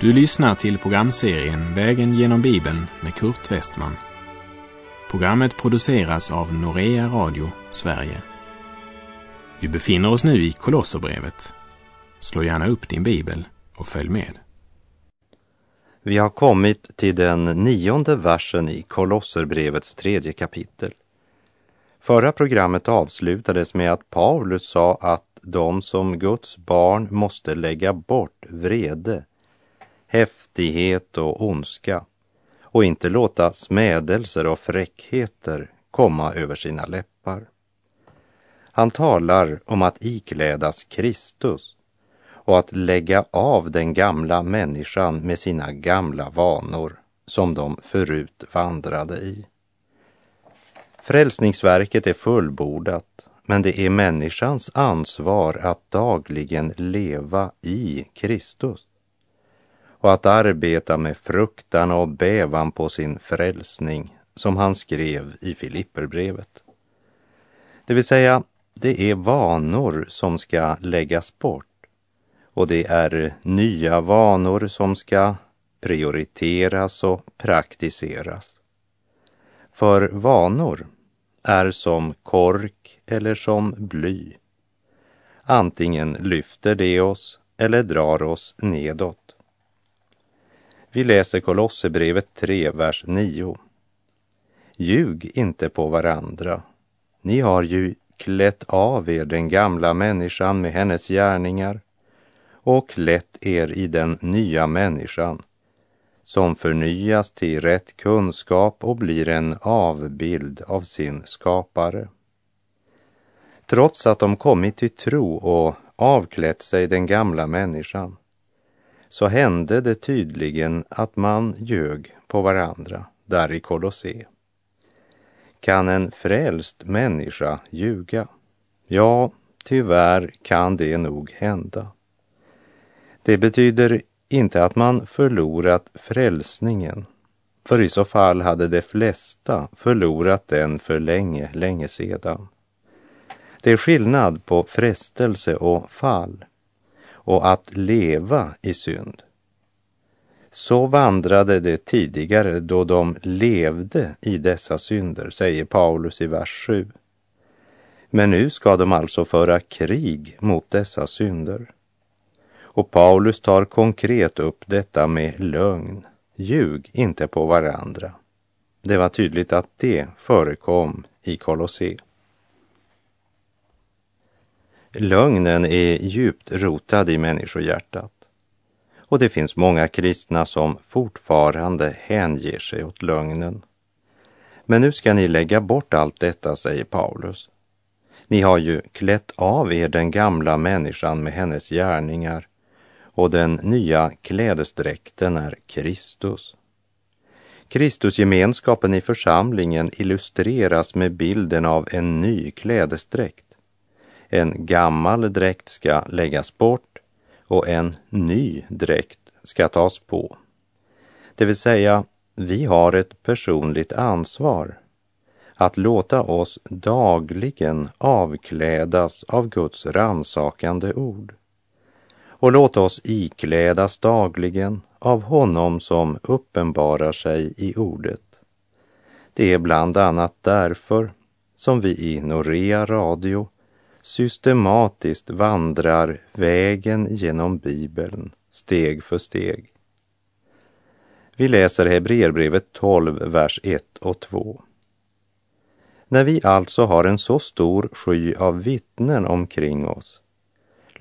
Du lyssnar till programserien Vägen genom Bibeln med Kurt Westman. Programmet produceras av Norea Radio Sverige. Vi befinner oss nu i Kolosserbrevet. Slå gärna upp din bibel och följ med. Vi har kommit till den nionde versen i Kolosserbrevets tredje kapitel. Förra programmet avslutades med att Paulus sa att de som Guds barn måste lägga bort vrede, häftighet och ondska och inte låta smädelser och fräckheter komma över sina läppar. Han talar om att iklädas Kristus och att lägga av den gamla människan med sina gamla vanor som de förut vandrade i. Frälsningsverket är fullbordat, men det är människans ansvar att dagligen leva i Kristus och att arbeta med fruktan och bävan på sin frälsning som han skrev i Filipperbrevet. Det vill säga, det är vanor som ska läggas bort och det är nya vanor som ska prioriteras och praktiseras. För vanor är som kork eller som bly. Antingen lyfter det oss eller drar oss nedåt. Vi läser Kolosserbrevet 3, vers 9. Ljug inte på varandra. Ni har ju klätt av er den gamla människan med hennes gärningar och klätt er i den nya människan som förnyas till rätt kunskap och blir en avbild av sin skapare. Trots att de kommit till tro och avklätt sig den gamla människan så hände det tydligen att man ljög på varandra där i Kolosse. Kan en frälst människa ljuga? Ja, tyvärr kan det nog hända. Det betyder inte att man förlorat frälsningen, för i så fall hade de flesta förlorat den för länge, länge sedan. Det är skillnad på frestelse och fall och att leva i synd. Så vandrade de tidigare då de levde i dessa synder, säger Paulus i vers 7. Men nu ska de alltså föra krig mot dessa synder. Och Paulus tar konkret upp detta med lögn. Ljug inte på varandra. Det var tydligt att det förekom i Kolosseum. Lögnen är djupt rotad i människohjärtat. Och det finns många kristna som fortfarande hänger sig åt lögnen. Men nu ska ni lägga bort allt detta, säger Paulus. Ni har ju klätt av er den gamla människan med hennes gärningar och den nya klädesdräkten är Kristus. Kristusgemenskapen i församlingen illustreras med bilden av en ny klädesdräkt. En gammal dräkt ska läggas bort och en ny dräkt ska tas på. Det vill säga, vi har ett personligt ansvar att låta oss dagligen avklädas av Guds ransakande ord och låta oss iklädas dagligen av honom som uppenbarar sig i ordet. Det är bland annat därför som vi i Norea Radio systematiskt vandrar vägen genom Bibeln steg för steg. Vi läser Hebreerbrevet 12, vers 1 och 2. När vi alltså har en så stor sky av vittnen omkring oss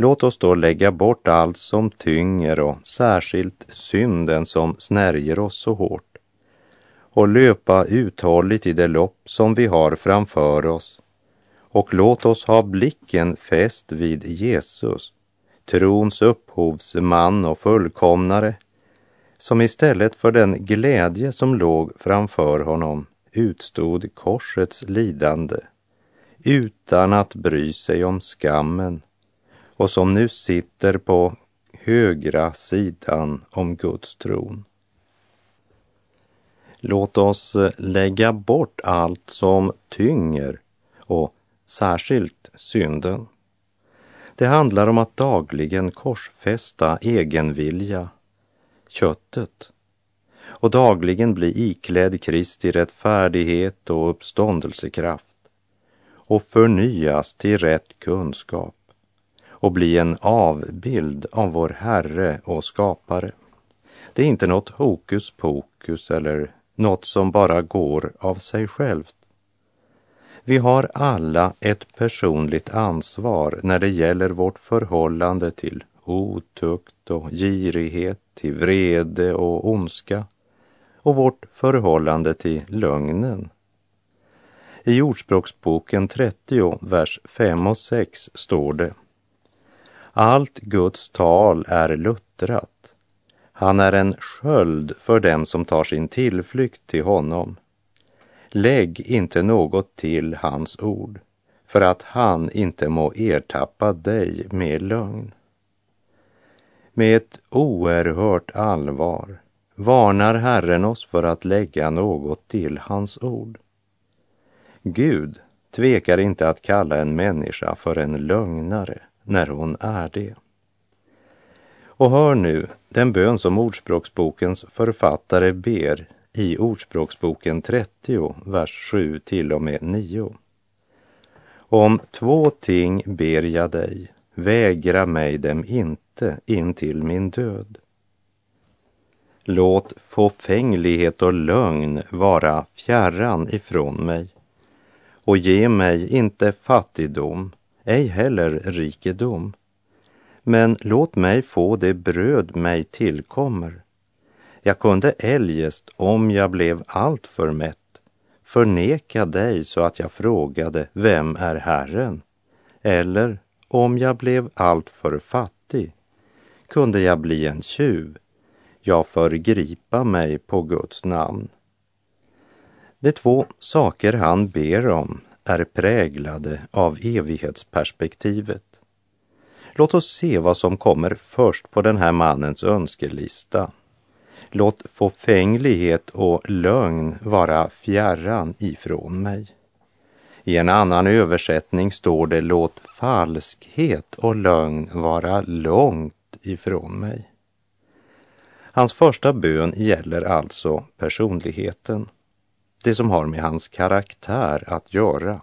Låt oss då lägga bort allt som tynger och särskilt synden som snärjer oss så hårt och löpa uthålligt i det lopp som vi har framför oss. Och låt oss ha blicken fäst vid Jesus, trons upphovsman och fullkomnare, som istället för den glädje som låg framför honom utstod korsets lidande utan att bry sig om skammen och som nu sitter på högra sidan om Guds tron. Låt oss lägga bort allt som tynger och särskilt synden. Det handlar om att dagligen korsfästa egenvilja, köttet och dagligen bli iklädd Kristi rättfärdighet och uppståndelsekraft och förnyas till rätt kunskap och bli en avbild av vår Herre och skapare. Det är inte något hokus pokus eller något som bara går av sig självt. Vi har alla ett personligt ansvar när det gäller vårt förhållande till otukt och girighet, till vrede och ondska och vårt förhållande till lögnen. I Ordspråksboken 30, vers 5 och 6 står det Allt Guds tal är luttrat. Han är en sköld för dem som tar sin tillflykt till honom. Lägg inte något till hans ord, för att han inte må ertappa dig med lögn. Med ett oerhört allvar varnar Herren oss för att lägga något till hans ord. Gud tvekar inte att kalla en människa för en lögnare när hon är det. Och hör nu den bön som Ordspråksbokens författare ber i Ordspråksboken 30, vers 7 till och med 9. Om två ting ber jag dig, vägra mig dem inte in till min död. Låt fåfänglighet och lögn vara fjärran ifrån mig och ge mig inte fattigdom, ej heller rikedom. Men låt mig få det bröd mig tillkommer. Jag kunde eljest, om jag blev alltför mätt, förneka dig så att jag frågade, vem är Herren? Eller om jag blev alltför fattig, kunde jag bli en tjuv, jag förgripa mig på Guds namn. De två saker han ber om är präglade av evighetsperspektivet. Låt oss se vad som kommer först på den här mannens önskelista. Låt fåfänglighet och lögn vara fjärran ifrån mig. I en annan översättning står det låt falskhet och lögn vara långt ifrån mig. Hans första bön gäller alltså personligheten, det som har med hans karaktär att göra,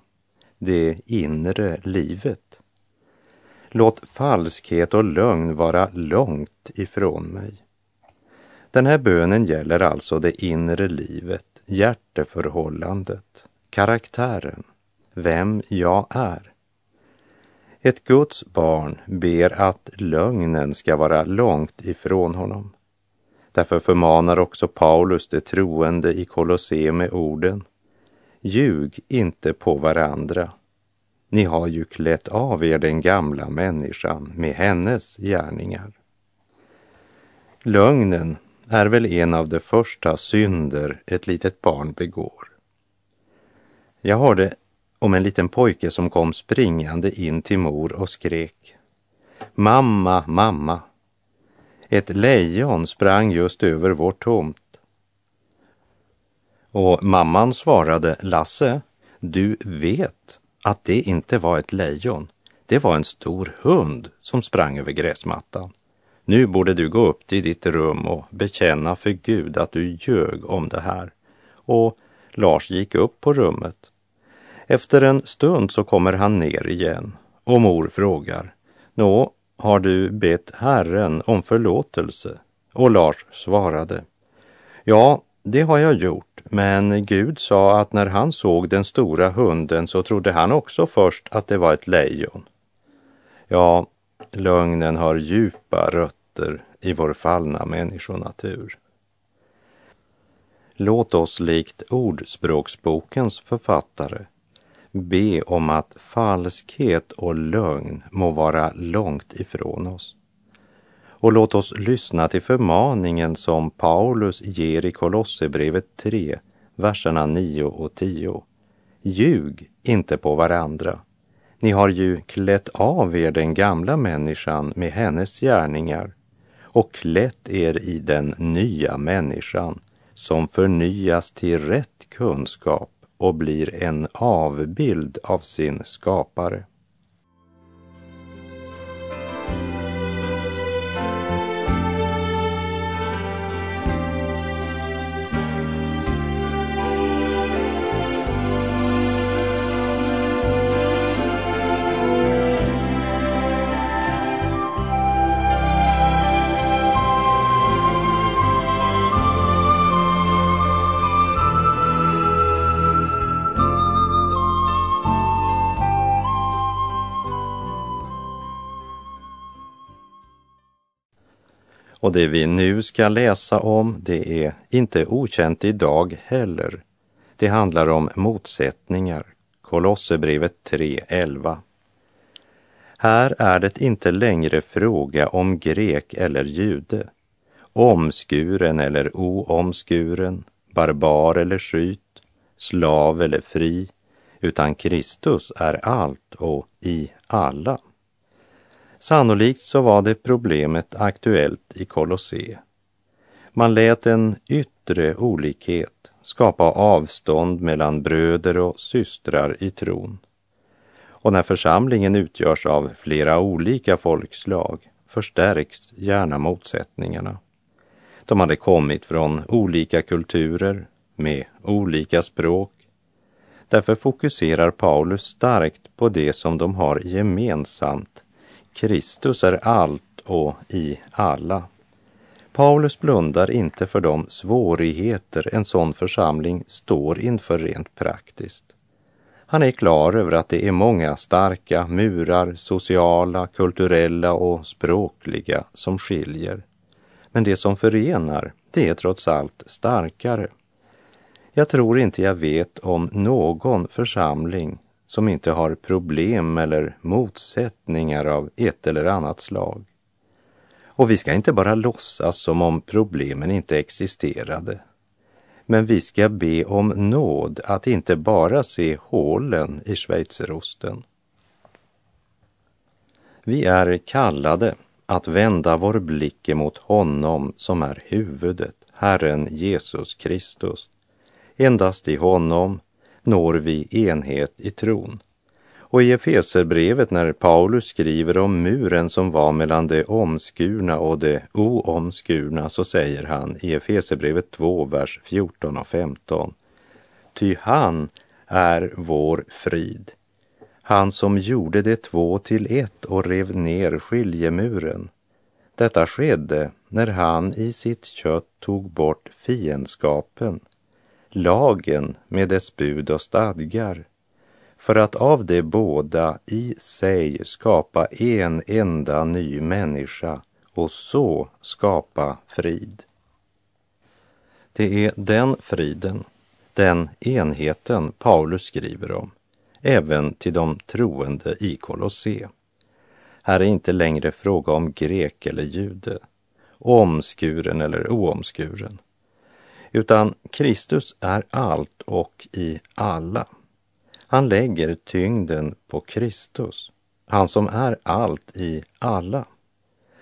det inre livet. Låt falskhet och lögn vara långt ifrån mig. Den här bönen gäller alltså det inre livet, hjärteförhållandet, karaktären, vem jag är. Ett Guds barn ber att lögnen ska vara långt ifrån honom. Därför förmanar också Paulus de troende i Kolosse med orden Ljug inte på varandra. Ni har ju klätt av er den gamla människan med hennes gärningar. Lögnen är väl en av de första synder ett litet barn begår. Jag hörde om en liten pojke som kom springande in till mor och skrek Mamma, mamma, ett lejon sprang just över vår tomt. Och mamman svarade, Lasse, du vet att det inte var ett lejon. Det var en stor hund som sprang över gräsmattan. Nu borde du gå upp till ditt rum och bekänna för Gud att du ljög om det här. Och Lars gick upp på rummet. Efter en stund så kommer han ner igen och mor frågar, Nå, har du bett Herren om förlåtelse? Och Lars svarade, ja, det har jag gjort, men Gud sa att när han såg den stora hunden så trodde han också först att det var ett lejon. Ja, lögnen har djupa rötter i vår fallna människonatur. Låt oss likt Ordspråksbokens författare be om att falskhet och lögn må vara långt ifrån oss. Och låt oss lyssna till förmaningen som Paulus ger i Kolosserbrevet 3, verserna 9 och 10. Ljug inte på varandra. Ni har ju klätt av er den gamla människan med hennes gärningar och klätt er i den nya människan som förnyas till rätt kunskap och blir en avbild av sin skapare. Och det vi nu ska läsa om, det är inte okänt idag heller. Det handlar om motsättningar. Kolosserbrevet 3.11. Här är det inte längre fråga om grek eller jude, omskuren eller oomskuren, barbar eller skyt, slav eller fri, utan Kristus är allt och i alla. Sannolikt så var det problemet aktuellt i Kolosse. Man lät en yttre olikhet skapa avstånd mellan bröder och systrar i tron. Och när församlingen utgörs av flera olika folkslag förstärks gärna motsättningarna. De hade kommit från olika kulturer med olika språk. Därför fokuserar Paulus starkt på det som de har gemensamt. Kristus är allt och i alla. Paulus blundar inte för de svårigheter en sån församling står inför rent praktiskt. Han är klar över att det är många starka murar, sociala, kulturella och språkliga, som skiljer. Men det som förenar, det är trots allt starkare. Jag tror inte jag vet om någon församling som inte har problem eller motsättningar av ett eller annat slag. Och vi ska inte bara låtsas som om problemen inte existerade. Men vi ska be om nåd att inte bara se hålen i schweizerosten. Vi är kallade att vända vår blick emot honom som är huvudet, Herren Jesus Kristus. Endast i honom når vi enhet i tron. Och i Efeserbrevet när Paulus skriver om muren som var mellan det omskurna och det oomskurna så säger han i Efeserbrevet 2, vers 14 och 15. Ty han är vår frid. Han som gjorde det två till ett och rev ner skiljemuren. Detta skedde när han i sitt kött tog bort fiendskapen, lagen med dess bud och stadgar för att av de båda i sig skapa en enda ny människa och så skapa frid. Det är den friden, den enheten Paulus skriver om, även till de troende i Kolosse. Här är inte längre fråga om grek eller jude, omskuren eller oomskuren, utan Kristus är allt och i alla. Han lägger tyngden på Kristus, han som är allt i alla.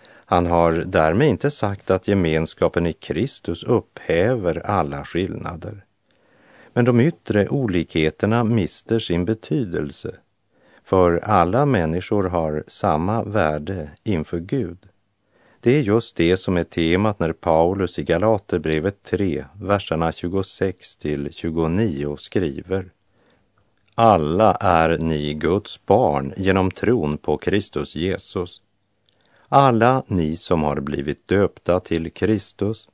Han har därmed inte sagt att gemenskapen i Kristus upphäver alla skillnader. Men de yttre olikheterna mister sin betydelse, för alla människor har samma värde inför Gud. Det är just det som är temat när Paulus i Galaterbrevet 3, verserna 26 till 29 skriver alla är ni Guds barn genom tron på Kristus Jesus. Alla ni som har blivit döpta till Kristus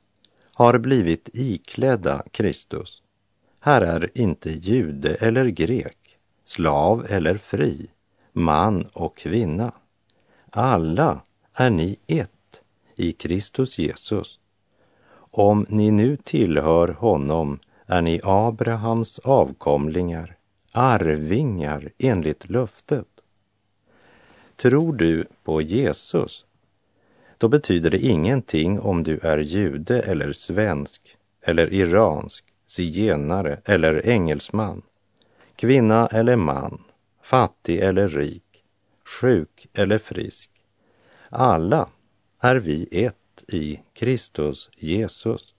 har blivit iklädda Kristus. Här är inte jude eller grek, slav eller fri, man och kvinna. Alla är ni ett i Kristus Jesus. Om ni nu tillhör honom är ni Abrahams avkomlingar arvingar enligt löftet. Tror du på Jesus, då betyder det ingenting om du är jude eller svensk eller iransk, zigenare eller engelsman, kvinna eller man, fattig eller rik, sjuk eller frisk. Alla är vi ett i Kristus Jesus.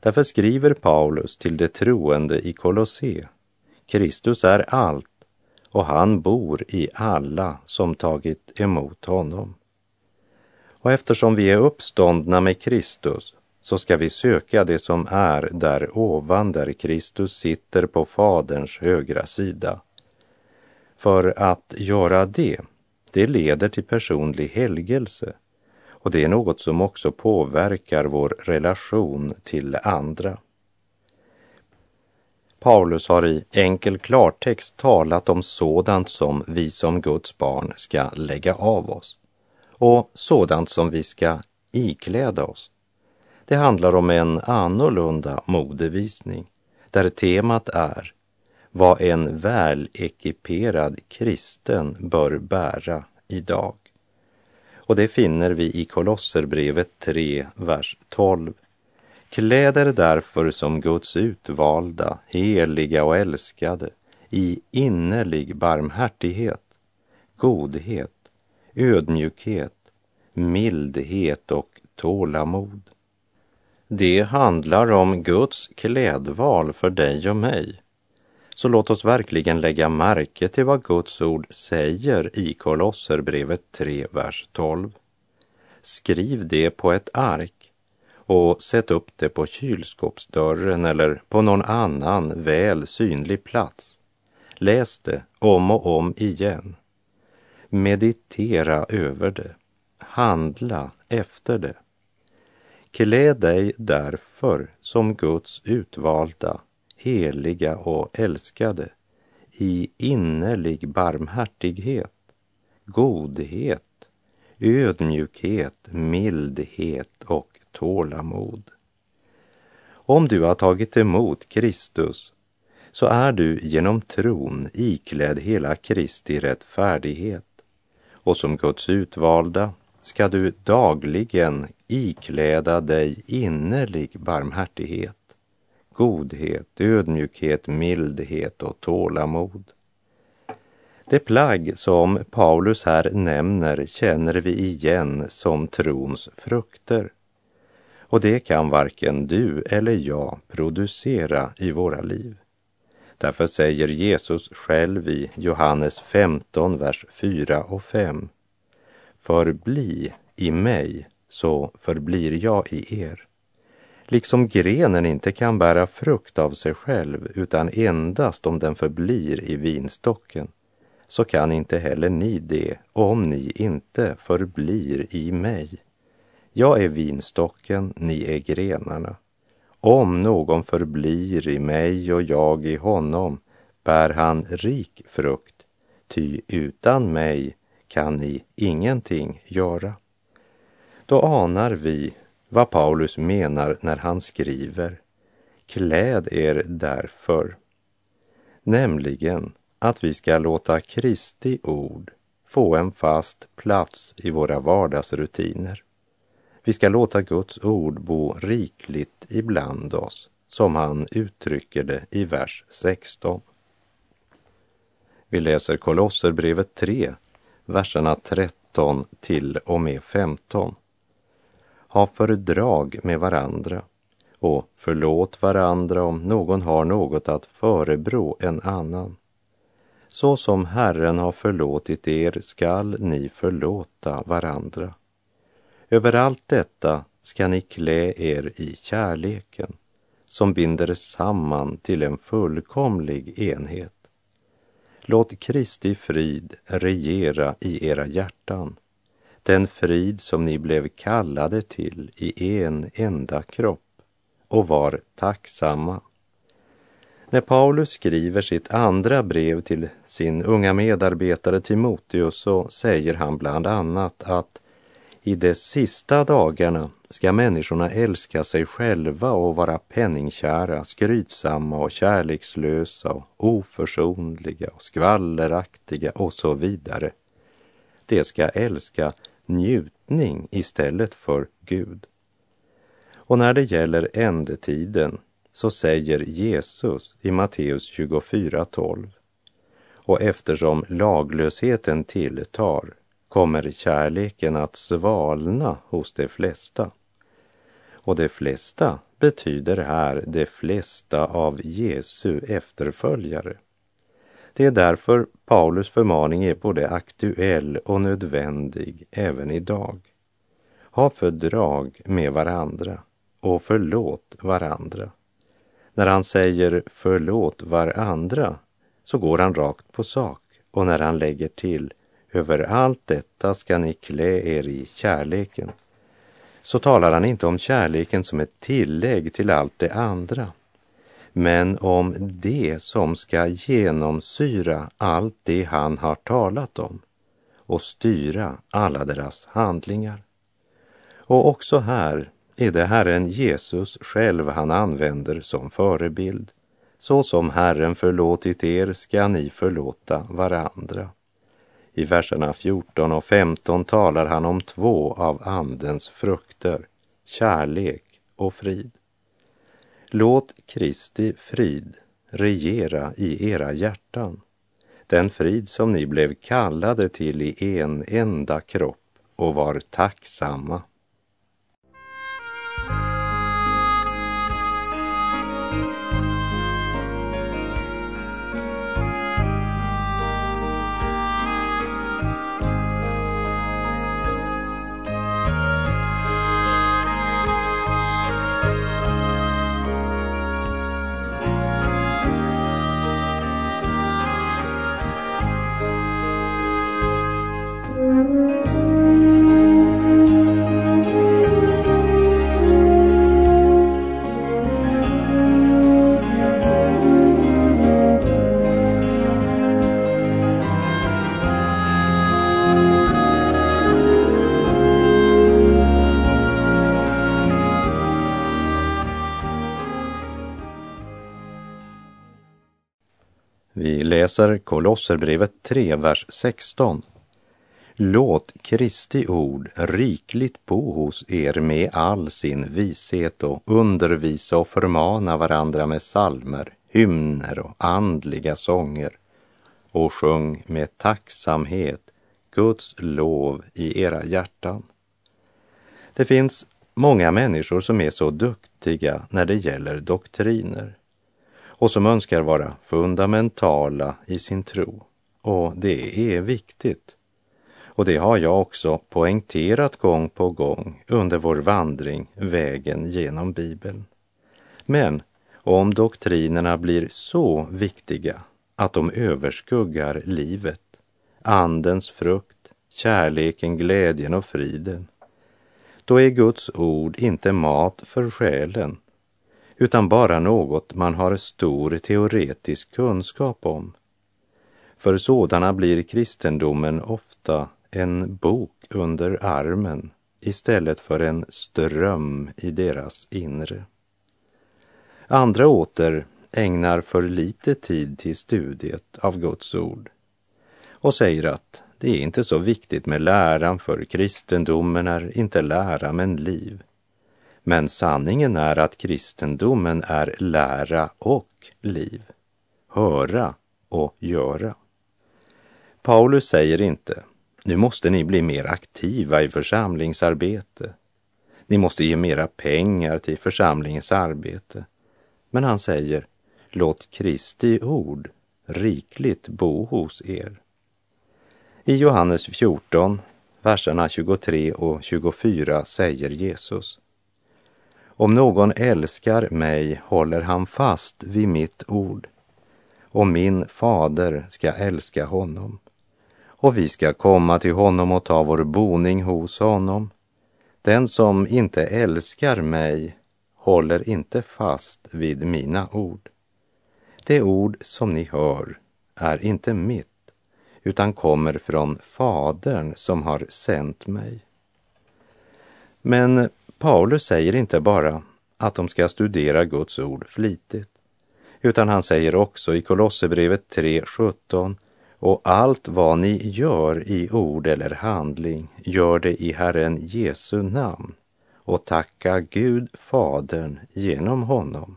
Därför skriver Paulus till de troende i Kolosse Kristus är allt och han bor i alla som tagit emot honom. Och eftersom vi är uppståndna med Kristus så ska vi söka det som är där ovan där Kristus sitter på Faderns högra sida. För att göra det, det leder till personlig helgelse och det är något som också påverkar vår relation till andra. Paulus har i enkel klartext talat om sådant som vi som Guds barn ska lägga av oss och sådant som vi ska ikläda oss. Det handlar om en annorlunda modevisning där temat är vad en välekiperad kristen bör bära idag. Och det finner vi i Kolosserbrevet 3, vers 12. Kläd er därför som Guds utvalda, heliga och älskade i innerlig barmhärtighet, godhet, ödmjukhet, mildhet och tålamod. Det handlar om Guds klädval för dig och mig. Så låt oss verkligen lägga märke till vad Guds ord säger i Kolosserbrevet 3, vers 12. Skriv det på ett ark och sätt upp det på kylskåpsdörren eller på någon annan väl synlig plats. Läs det om och om igen. Meditera över det. Handla efter det. Klä dig därför som Guds utvalda, heliga och älskade i innerlig barmhärtighet, godhet, ödmjukhet, mildhet och tålamod. Om du har tagit emot Kristus så är du genom tron iklädd hela Kristi rättfärdighet och som Guds utvalda ska du dagligen ikläda dig innerlig barmhärtighet, godhet, ödmjukhet, mildhet och tålamod. Det plagg som Paulus här nämner känner vi igen som trons frukter. Och det kan varken du eller jag producera i våra liv. Därför säger Jesus själv i Johannes 15, vers 4 och 5. Förbli i mig, så förblir jag i er. Liksom grenen inte kan bära frukt av sig själv, utan endast om den förblir i vinstocken, så kan inte heller ni det om ni inte förblir i mig. Jag är vinstocken, ni är grenarna. Om någon förblir i mig och jag i honom bär han rik frukt, ty utan mig kan ni ingenting göra. Då anar vi vad Paulus menar när han skriver Kläd er därför, nämligen att vi ska låta Kristi ord få en fast plats i våra vardagsrutiner. Vi ska låta Guds ord bo rikligt ibland oss, som han uttrycker det i vers 16. Vi läser Kolosserbrevet 3, verserna 13 till och med 15. Ha fördrag med varandra och förlåt varandra om någon har något att förebrå en annan. Så som Herren har förlåtit er skall ni förlåta varandra. Över allt detta ska ni klä er i kärleken som binder samman till en fullkomlig enhet. Låt Kristi frid regera i era hjärtan, den frid som ni blev kallade till i en enda kropp och var tacksamma. När Paulus skriver sitt andra brev till sin unga medarbetare Timoteus så säger han bland annat att i de sista dagarna ska människorna älska sig själva och vara penningkära, skrytsamma och kärlekslösa och oförsonliga och skvalleraktiga och så vidare. De ska älska njutning istället för Gud. Och när det gäller ändetiden så säger Jesus i Matteus 24.12 och eftersom laglösheten tilltar kommer kärleken att svalna hos de flesta. Och de flesta betyder här de flesta av Jesu efterföljare. Det är därför Paulus förmaning är både aktuell och nödvändig även idag. Ha fördrag med varandra och förlåt varandra. När han säger förlåt varandra så går han rakt på sak och när han lägger till över allt detta ska ni klä er i kärleken. Så talar han inte om kärleken som ett tillägg till allt det andra, men om det som ska genomsyra allt det han har talat om och styra alla deras handlingar. Och också här är det Herren Jesus själv han använder som förebild. Så som Herren förlåtit er ska ni förlåta varandra. I verserna 14 och 15 talar han om två av Andens frukter, kärlek och frid. Låt Kristi frid regera i era hjärtan, den frid som ni blev kallade till i en enda kropp och var tacksamma. Vi läser Kolosserbrevet 3, vers 16. Låt Kristi ord rikligt bo hos er med all sin vishet och undervisa och förmana varandra med salmer, hymner och andliga sånger och sjung med tacksamhet Guds lov i era hjärtan. Det finns många människor som är så duktiga när det gäller doktriner och som önskar vara fundamentala i sin tro. Och det är viktigt. Och det har jag också poängterat gång på gång under vår vandring vägen genom Bibeln. Men om doktrinerna blir så viktiga att de överskuggar livet, andens frukt, kärleken, glädjen och friden, då är Guds ord inte mat för själen utan bara något man har stor teoretisk kunskap om. För sådana blir kristendomen ofta en bok under armen istället för en ström i deras inre. Andra åter ägnar för lite tid till studiet av Guds ord och säger att det är inte så viktigt med läran för kristendomen är inte lära men liv. Men sanningen är att kristendomen är lära och liv, höra och göra. Paulus säger inte, nu måste ni bli mer aktiva i församlingsarbete. Ni måste ge mera pengar till församlingens arbete. Men han säger, låt Kristi ord rikligt bo hos er. I Johannes 14, verserna 23 och 24 säger Jesus, om någon älskar mig håller han fast vid mitt ord och min fader ska älska honom och vi ska komma till honom och ta vår boning hos honom. Den som inte älskar mig håller inte fast vid mina ord. Det ord som ni hör är inte mitt utan kommer från Fadern som har sänt mig. Men Paulus säger inte bara att de ska studera Guds ord flitigt, utan han säger också i Kolosserbrevet 3.17 och allt vad ni gör i ord eller handling, gör det i Herren Jesu namn och tacka Gud Fadern genom honom.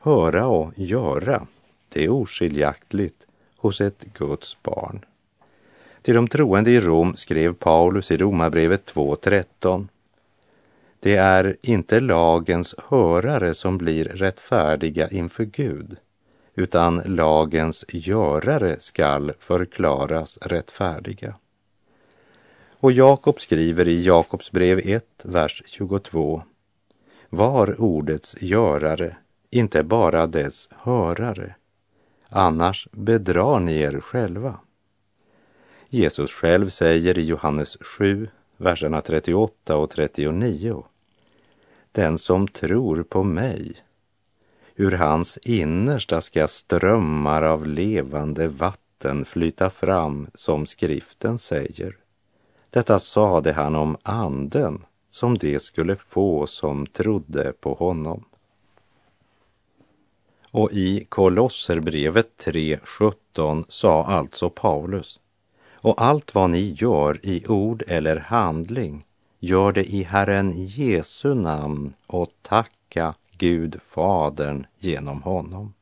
Höra och göra, det är oskiljaktigt hos ett Guds barn. Till de troende i Rom skrev Paulus i Romarbrevet 2.13 det är inte lagens hörare som blir rättfärdiga inför Gud, utan lagens görare skall förklaras rättfärdiga. Och Jakob skriver i Jakobs brev 1, vers 22. Var ordets görare, inte bara dess hörare, annars bedrar ni er själva. Jesus själv säger i Johannes 7, verserna 38 och 39. Den som tror på mig, ur hans innersta ska strömmar av levande vatten flyta fram, som skriften säger. Detta sade han om anden som de skulle få som trodde på honom. Och i Kolosserbrevet 3.17 sa alltså Paulus, och allt vad ni gör i ord eller handling, gör det i Herren Jesu namn och tacka Gud Fadern genom honom.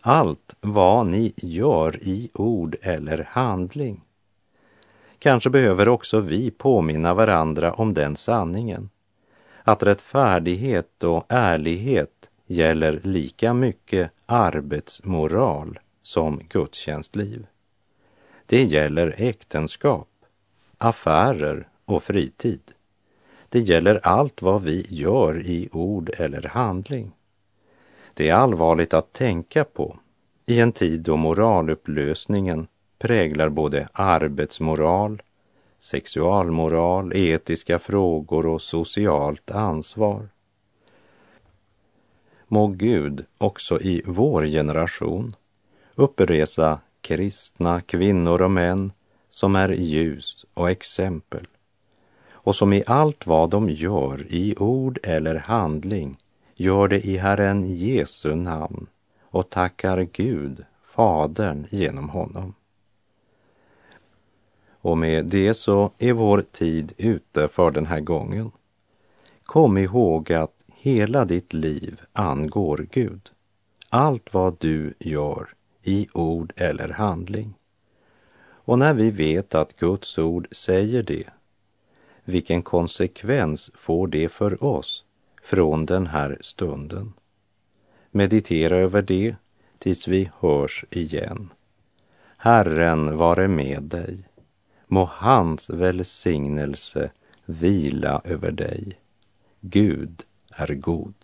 Allt vad ni gör i ord eller handling. Kanske behöver också vi påminna varandra om den sanningen, att rättfärdighet och ärlighet gäller lika mycket arbetsmoral som gudstjänstliv. Det gäller äktenskap, affärer och fritid. Det gäller allt vad vi gör i ord eller handling. Det är allvarligt att tänka på i en tid då moralupplösningen präglar både arbetsmoral, sexualmoral, etiska frågor och socialt ansvar. Må Gud också i vår generation uppresa kristna kvinnor och män som är ljus och exempel och som i allt vad de gör i ord eller handling gör det i Herren Jesu namn och tackar Gud, Fadern, genom honom. Och med det så är vår tid ute för den här gången. Kom ihåg att hela ditt liv angår Gud. Allt vad du gör i ord eller handling. Och när vi vet att Guds ord säger det, vilken konsekvens får det för oss från den här stunden? Meditera över det tills vi hörs igen. Herren vare med dig. Må hans välsignelse vila över dig. Gud är god.